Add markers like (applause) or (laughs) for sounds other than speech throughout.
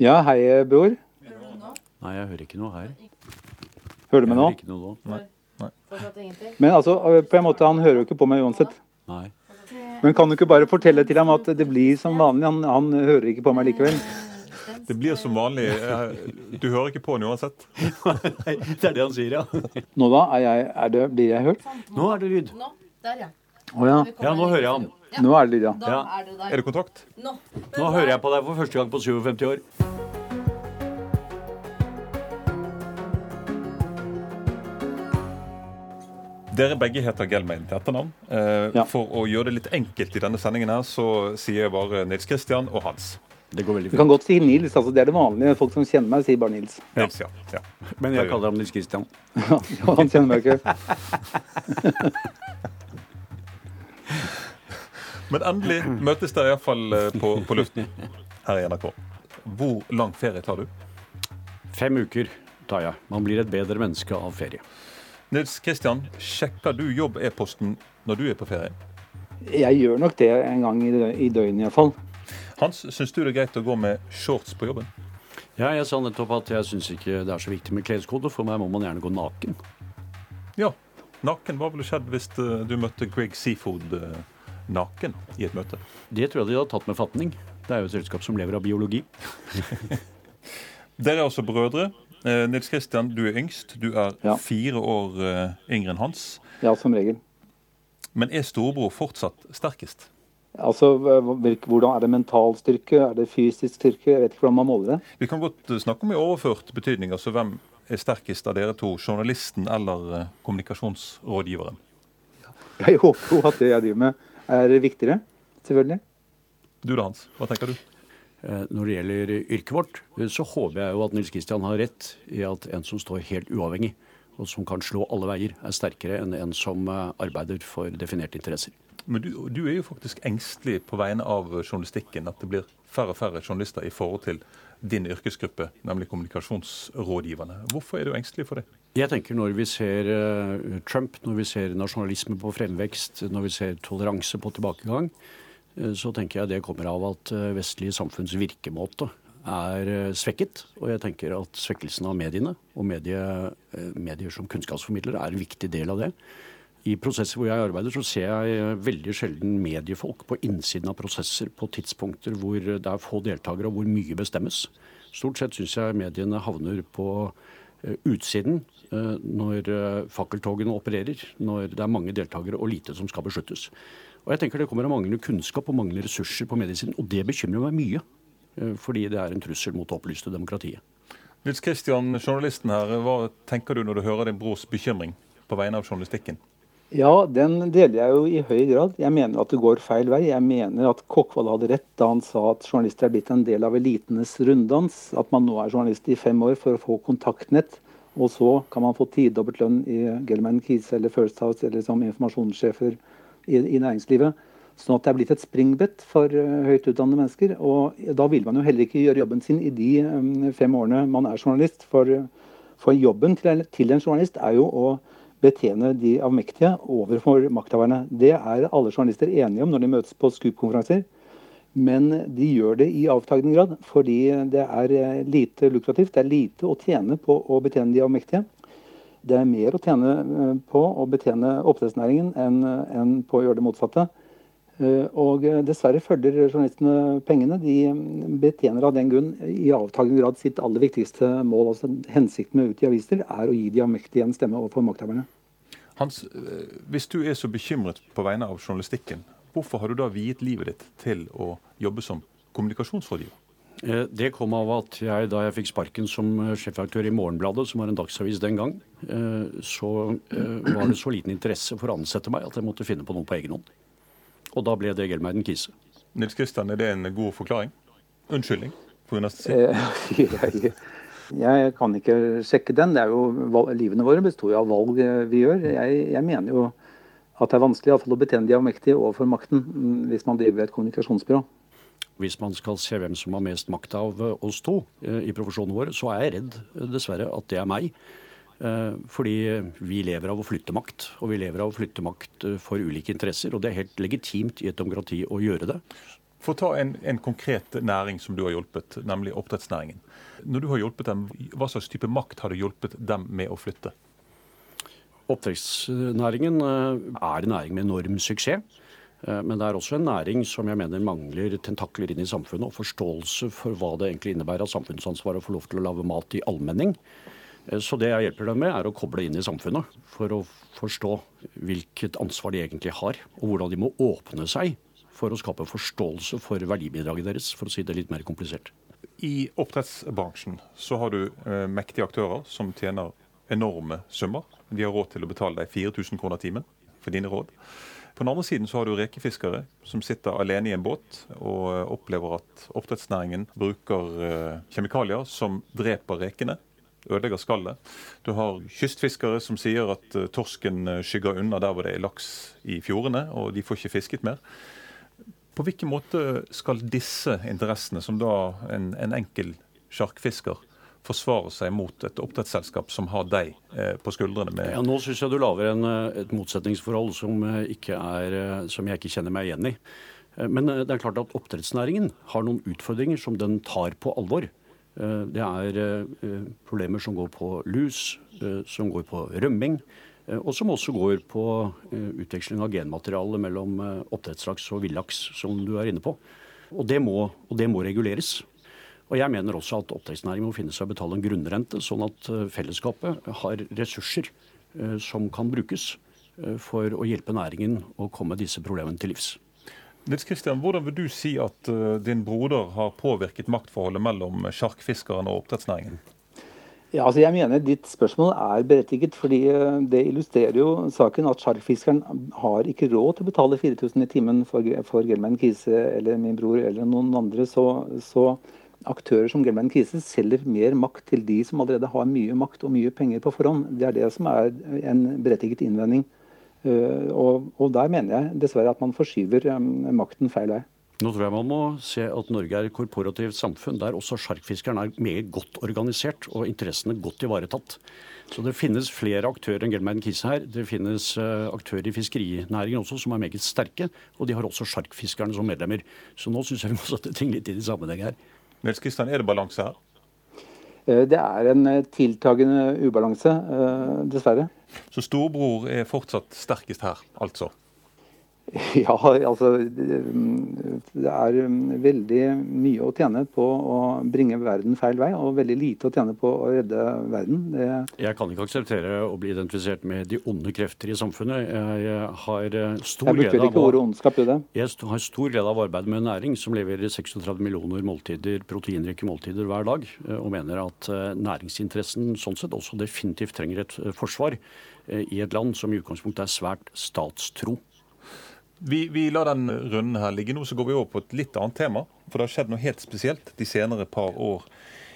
Ja, hei, bror. Nei, jeg hører ikke noe her. Hører du meg nå? Jeg hører ikke noe nå. Nei. Nei. Men altså, på en måte, han hører jo ikke på meg uansett. Nei. Men kan du ikke bare fortelle til ham at det blir som vanlig? Han, han hører ikke på meg likevel. Det blir som vanlig. eh, Du hører ikke på den uansett. (laughs) Nei, det er det han sier, ja. Nå da, er jeg, er det, blir jeg hørt? Nå er det lyd. Nå. Der, ja. Å ja. Ja, nå hører jeg til. Ja, Nå er det lyd, ja. da Ja. er der. Er det kontakt? Nå. Nå hører jeg på deg for første gang på 57 år. Dere begge heter Gelmein til etternavn. Eh, Ja. For å gjøre det litt enkelt i denne sendingen her, så sier jeg bare Nils Kristian og Hans. Det går veldig fint. Du kan godt si Nils. altså Det er det vanlige. Folk som kjenner meg, sier bare Nils. Nils, ja. ja. Men jeg kaller ham Nils Kristian. (laughs) Ja, han kjenner meg ikke. (laughs) Men endelig møtes dere iallfall på, på luften her i NRK. Hvor lang ferie tar du? Fem uker tar jeg. Man blir et bedre menneske av ferie. Nils Kristian, sjekker du jobb-e-posten når du er på ferie? Jeg gjør nok det en gang i dø- i døgnet iallfall. Hans, syns du det er greit å gå med shorts på jobben? Ja, jeg sa nettopp at jeg syns ikke det er så viktig med kleskode. For meg må man gjerne gå naken. Ja. Naken, hva ville skjedd hvis eh, du møtte Greg Seafood eh, naken i et møte? Det tror jeg de hadde tatt med fatning. Det er jo et selskap som lever av biologi. (laughs) Dere er også brødre. Eh, Nils Kristian, du er yngst. Du er Ja. fire år eh, yngre enn Hans. Ja, som regel. Men er storebror fortsatt sterkest? Altså, Hvordan er det mental styrke? Er det fysisk styrke? Jeg vet ikke hvordan man måler det. Vi kan godt eh, snakke om i overført betydning. altså Hvem er sterkest av dere to? Journalisten eller kommunikasjonsrådgiveren? Jeg håper jo at det jeg driver med, er viktigere. Selvfølgelig. Du da, Hans? Hva tenker du? Eh, Når det gjelder yrket vårt, eh, så håper jeg jo at Nils Kristian har rett i at en som står helt uavhengig, og som kan slå alle veier, er sterkere enn en som eh, arbeider for definerte interesser. Men du, du er jo faktisk engstelig på vegne av journalistikken. At det blir færre og færre journalister i forhold til din yrkesgruppe, nemlig kommunikasjonsrådgiverne. Hvorfor er du engstelig for det? Jeg tenker når vi ser eh, Trump, når vi ser nasjonalisme på fremvekst, når vi ser toleranse på tilbakegang, eh, så tenker jeg det kommer av at eh, vestlige samfunns virkemåte er svekket. Og jeg tenker at svekkelsen av mediene, og medie, eh, medier som kunnskapsformidlere, er en viktig del av det. I prosesser hvor jeg arbeider, så ser jeg veldig sjelden mediefolk på innsiden av prosesser på tidspunkter hvor det er få deltakere og hvor mye bestemmes. Stort sett syns jeg mediene havner på utsiden eh, når eh, fakkeltogene opererer, når det er mange deltakere og lite som skal besluttes. Og jeg tenker Det kommer av manglende kunnskap og manglende ressurser på mediesiden, og det bekymrer meg mye. eh, Fordi det er en trussel mot det opplyste demokratiet. Nils Kristian, journalisten her, hva tenker du når du hører din brors bekymring på vegne av journalistikken? Ja, den deler jeg jo i høy grad. Jeg mener at det går feil vei. Jeg mener at Kokkvold hadde rett da han sa at journalister er blitt en del av elitenes runddans. At man nå er journalist i fem år for å få kontaktnett, og så kan man få tidobbelt lønn i Gelman Kise eller First House eller som informasjonssjefer i, i næringslivet. Sånn at det er blitt et springbrett for eh, høyt utdannede mennesker. Og da vil man jo heller ikke gjøre jobben sin i de eh, fem årene man er journalist. For, for jobben til, en- til en journalist er jo å betjene de avmektige overfor makthaverne. Det er alle journalister enige om når de møtes på Scoop-konferanser. Men de gjør det i avtagende grad fordi det er eh, lite lukrativt. Det er lite å tjene på å betjene de avmektige. Det er mer å tjene eh, på å betjene oppdrettsnæringen enn på å gjøre det motsatte. Eh, Og eh, dessverre følger journalistene pengene. De mm, betjener av den grunn i avtagende grad sitt aller viktigste mål. altså Hensikten med å utgi aviser er å gi de avmektige en stemme overfor makthaverne. Hans, eh, hvis du er så bekymret på vegne av journalistikken, hvorfor har du da viet livet ditt til å jobbe som kommunikasjonsrådgiver? Eh, Det kom av at jeg, da jeg fikk sparken som sjefredaktør i Morgenbladet, som var en dagsavis den gang, eh, så var det så liten interesse for å ansette meg at jeg måtte finne på noe på egen hånd. Og da ble det Gelmeiden Kise. Nils Kristian, er det en god forklaring? Unnskyldning? nesten. Eh, (laughs) Jeg, jeg kan ikke sjekke den. Det er jo, livene våre består jo av valg eh, vi gjør. Jeg, jeg mener jo at det er vanskelig fall å betjene de avmektige overfor makten mm, hvis man driver et kommunikasjonsbyrå. Hvis man skal se hvem som har mest makt av eh, oss to i profesjonen vår, så er jeg redd, dessverre, at det er meg. Eh, Fordi vi lever av å flytte makt, og vi lever av å flytte makt eh, for ulike interesser. Og det er helt legitimt i et demokrati å gjøre det. For å ta en, en, konkret næring som du har hjulpet, nemlig oppdrettsnæringen. Når du har hjulpet dem, Hva slags type makt har du hjulpet dem med å flytte? Oppdrettsnæringen eh, er en næring med enorm suksess. Men det er også en næring som jeg mener mangler tentakler inn i samfunnet og forståelse for hva det egentlig innebærer av samfunnsansvar å få lov til å lage mat i allmenning. Eh, så det jeg hjelper dem med, er å koble inn i samfunnet for å forstå hvilket ansvar de egentlig har, og hvordan de må åpne seg for å skape forståelse for verdibidraget deres, for å si det litt mer komplisert. I oppdrettsbransjen så har du eh, mektige aktører som tjener enorme summer. De har råd til å betale deg 4000 kroner timen for dine råd. På den andre siden så har du rekefiskere som sitter alene i en båt og eh, opplever at oppdrettsnæringen bruker eh, kjemikalier som dreper rekene ødelegger skallet. Du har kystfiskere som sier at uh, torsken skygger unna der hvor det er laks i fjordene, og de får ikke fisket mer. På hvilken måte skal disse interessene, som da en, en enkel sjarkfisker, forsvare seg mot et oppdrettsselskap som har deg eh, på skuldrene? med... Ja, Nå syns jeg du lager en, eh, et motsetningsforhold som, eh, er, eh, som, jeg ikke kjenner meg igjen i. Men det er klart at oppdrettsnæringen har noen utfordringer som den tar på alvor. Det er problemer som går på lus, som går på rømming. Eh, og som også går på eh, utveksling av genmateriale mellom eh, oppdrettslaks og villaks, som du er inne på. Og det, må, og det må reguleres. Og jeg mener også at oppdrettsnæringen må finne seg å betale en grunnrente, sånn at fellesskapet har ressurser som kan brukes for å hjelpe næringen å komme disse problemene til livs. Nils Kristian, Hvordan vil du si at din broder har påvirket maktforholdet mellom sjarkfiskeren og oppdrettsnæringen? Ja, altså jeg mener Ditt spørsmål er berettiget, fordi eh, det illustrerer jo saken at sjarkfiskeren har ikke råd til å betale 4000 i timen for, for Gelman Kise eller min bror eller noen andre. Så, så aktører som Gelman Kise selger mer makt til de som allerede har mye makt og mye penger på forhånd. Det er det som er en berettiget innvending. Eh, og, og der mener jeg dessverre at man forskyver eh, makten feil vei. Nå tror jeg man må se at Norge er et korporativt samfunn der også sjarkfiskeren er meget godt organisert og interessene godt ivaretatt. Så det finnes flere aktører enn Gelmeiden Kise her. Det finnes uh, aktører i fiskerinæringen også som er meget sterke. Og de har også sjarkfiskerne som medlemmer. Så nå syns jeg vi må sette ting litt i i sammenheng her. Nils Kristian, er det balanse her? Eh, det er en eh, tiltagende ubalanse, dessverre. Så storebror er fortsatt sterkest her, altså? (laughs) Ja, altså Det er veldig mye å tjene på å bringe verden feil vei, og veldig lite å tjene på å redde verden. Det... Jeg kan ikke akseptere å bli identifisert med de onde krefter i samfunnet. Jeg har stor glede av ordet ondskap i det. Jeg har stor glede av arbeidet med næring som leverer 36 millioner måltider, proteinrike måltider hver dag, og mener at eh, næringsinteressen sånn sett også definitivt trenger et eh, forsvar eh, i et land som i utgangspunktet er svært statstro. Vi, vi, lar den runden her ligge nå, så går vi over på et litt annet tema. For det har skjedd noe helt spesielt de senere par år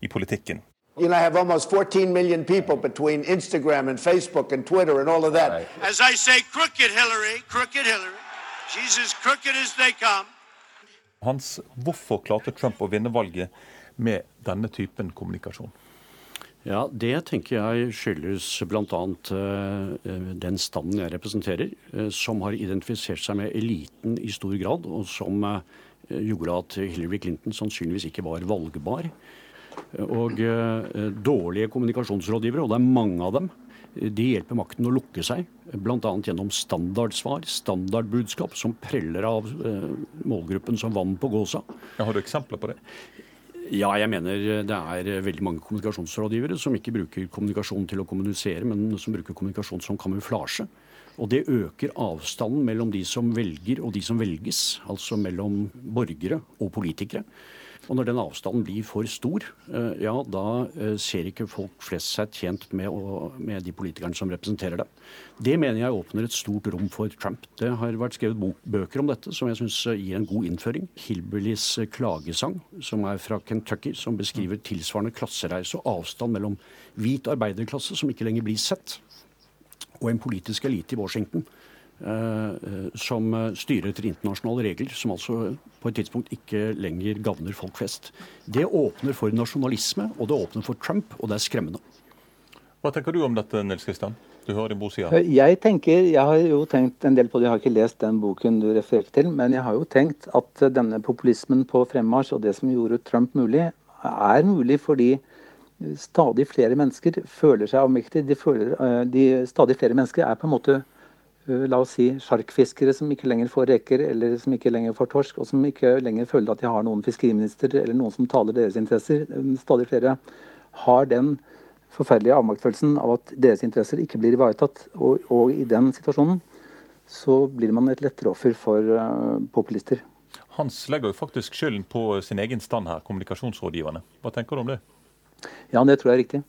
i politikken. You know, I have almost 14 million people between Instagram and Facebook and Twitter and all of that. Right. As I say, crooked Hillary, crooked Hillary. She's as crooked as they come. Hans, hvorfor klarte Trump å vinne valget med denne typen kommunikasjon? Ja, Det tenker jeg skyldes bl.a. Uh, den standen jeg representerer, uh, som har identifisert seg med eliten i stor grad, og som uh, gjorde at Hillary Clinton sannsynligvis ikke var valgbar. Og dårlige kommunikasjonsrådgivere, og det er mange av dem, de hjelper makten å lukke seg, bl.a. gjennom standardsvar, standardbudskap, som preller av målgruppen som vann på gåsa. Har du eksempler på det? Ja, jeg mener det er veldig mange kommunikasjonsrådgivere som ikke bruker kommunikasjon til å kommunisere, men som bruker kommunikasjon som kamuflasje. Og det øker avstanden mellom de som velger og de som velges, altså mellom borgere og politikere. Og når den avstanden blir for stor, eh, ja, da eh, ser ikke folk flest seg tjent med, å, med de politikerne som representerer dem. Det mener jeg åpner et stort rom for Trump. Det har vært skrevet bøker om dette som jeg syns eh, gir en god innføring. Hillbillys klagesang, som er fra Kentucky, som beskriver tilsvarende klassereise og avstand mellom hvit arbeiderklasse, som ikke lenger blir sett, og en politisk elite i Washington som styrer etter internasjonale regler, som altså på et tidspunkt ikke lenger gagner folk flest. Det åpner for nasjonalisme, og det åpner for Trump, og det er skremmende. Hva tenker du om dette, Nils Kristian? du hører din bosida. Jeg tenker, jeg har jo tenkt en del på det, jeg har ikke lest den boken du refererte til, men jeg har jo tenkt at denne populismen på fremmarsj og det som gjorde Trump mulig, er mulig fordi stadig flere mennesker føler seg avmektige. De, føler, eh, de stadig flere mennesker er på en måte eh, la oss si, sjarkfiskere som ikke lenger får reker, eller som ikke lenger får torsk, og som ikke lenger føler at de har noen fiskeriminister eller noen som taler deres interesser. Stadig flere har den forferdelige avmaktfølelsen av at deres interesser ikke blir ivaretatt. Og, og i den situasjonen så blir man et lettere offer for uh, populister. Hans legger jo faktisk skylden på sin egen stand her, kommunikasjonsrådgiverne. Hva tenker du om det? Ja, det tror jeg er riktig.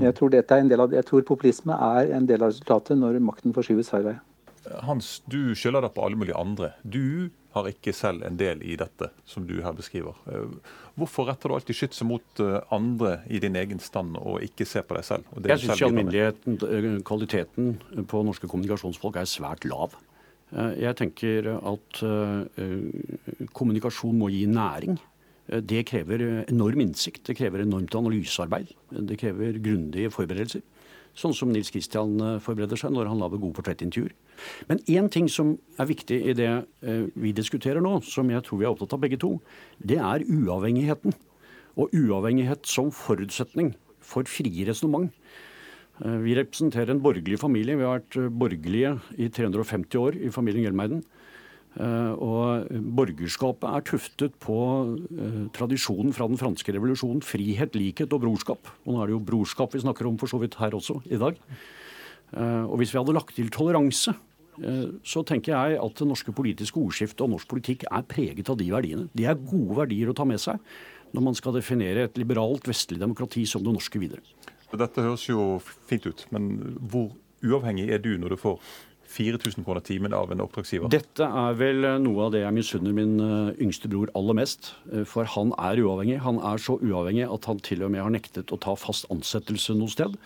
Jeg tror, av, jeg tror, populisme er en del av resultatet når makten forskyves hver vei. Hans, du skylder deg på alle mulige andre. Du har ikke selv en del i dette, som du her beskriver. Eh, hvorfor retter du alltid skytset mot eh, andre i din egen stand, og ikke ser på deg selv? jeg syns i alminneligheten eh, kvaliteten på norske kommunikasjonsfolk er svært lav. Jeg tenker at kommunikasjon må gi næring. Det krever enorm innsikt, det krever enormt analysearbeid. Det krever grundige forberedelser. Sånn som Nils Kristian eh, forbereder seg når han lager gode portrettintervjuer. Men én ting som er viktig i det vi diskuterer nå, som jeg tror vi er opptatt av begge to, det er uavhengigheten. Og uavhengighet som forutsetning for frie resonnement. Vi representerer en borgerlig familie. Vi har vært borgerlige i 350 år i familien Hjelmeiden. Eh, og borgerskapet er tuftet på eh, tradisjonen fra den franske revolusjonen. Frihet, likhet og brorskap. Og nå er det jo brorskap vi snakker om for så vidt her også i dag. Eh, og hvis vi hadde lagt til toleranse, så tenker jeg at det norske politiske ordskiftet og norsk politikk er preget av de verdiene. De er gode verdier å ta med seg når man skal definere et liberalt vestlig demokrati som det norske videre. Dette høres jo fint ut, men hvor uavhengig er du når du får 4000 kroner timen av en oppdragsgiver? Dette er vel eh, noe av det jeg misunner min eh, yngste bror aller mest. Eh, for han er uavhengig. Han er så uavhengig at han til og med har nektet å ta fast ansettelse noe sted.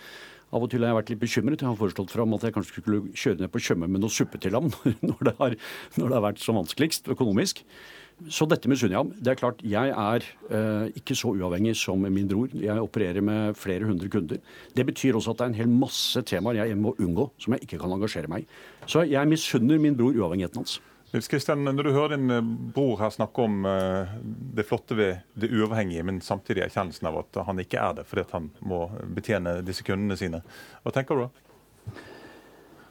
Av og til har jeg vært litt bekymret. Jeg har foreslått fram at jeg kanskje skulle kjøre ned på Tjøme med noe suppe til ham (laughs) når det har, når det har vært som vanskeligst økonomisk. Så dette misunner jeg ham. Det er klart, Jeg er eh, ikke så uavhengig som min bror. Jeg opererer med flere hundre kunder. Det betyr også at det er en hel masse temaer jeg må unngå, som jeg ikke kan engasjere meg i. Så jeg misunner min bror uavhengigheten hans. Nils Kristian, Når du hører din eh, bror her snakke om eh, det flotte ved det uavhengige, men samtidig erkjennelsen av at han ikke er det fordi han må betjene disse kundene sine, hva tenker du da?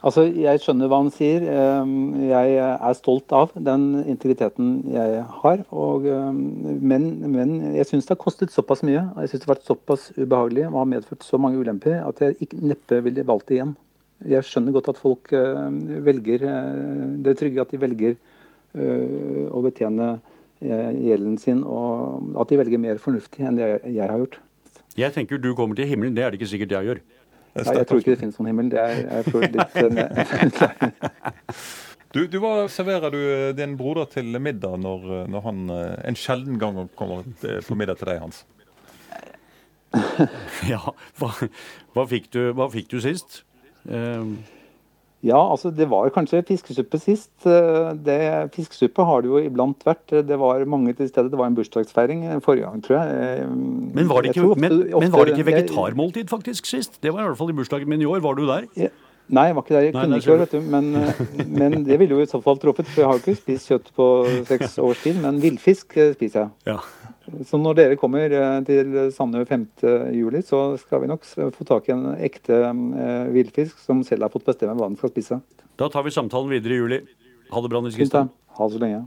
Altså, Jeg skjønner hva han sier. Ehm, jeg er stolt av den integriteten jeg har. Og, ehm, men, men, jeg syns det har kostet såpass mye og jeg synes det har vært såpass ubehagelig og har medført så mange ulemper at jeg ikke, neppe ville valgt det igjen. Jeg skjønner godt at folk ehm, velger det er trygge, at de velger eh, å betjene eh, gjelden sin, og at de velger mer fornuftig enn det jeg har gjort. Jeg tenker du kommer til himmelen, det er det ikke sikkert jeg gjør. Nei, jeg tror ikke det finnes noen himmel. Det er, jeg føler litt eh, (laughs) du, du hva serverer du eh, din broder til middag når, eh, når han en sjelden gang kommer på middag til deg, Hans? (laughs) ja, hva, hva, fikk, du, hva fikk du sist? Um, ja, altså det var kanskje fiskesuppe sist. Eh, det, fiskesuppe har det jo iblant vært. Det var mange til stede. Det var en bursdagsfeiring forrige gang, tror jeg. Eh, men var det ikke, ofte, men, ofte, men var det ikke vegetarmåltid faktisk sist? Det var i hvert fall i bursdagen min i år. Var du der? Ja. Nei, jeg var ikke der. Jeg Nei, kunne ikke, vet du. Men, eh, men, det ville jo i så fall truffet. For jeg har jo ikke spist kjøtt på seks års tid, men villfisk spiser jeg. Ja. Så når dere kommer eh, til Sandøy 5.7, så skal vi nok få tak i en ekte eh, villfisk som selv har fått bestemme hva den skal spise. Da tar vi samtalen videre i juli. Ha det bra, Nils Kristian. Ha det så lenge.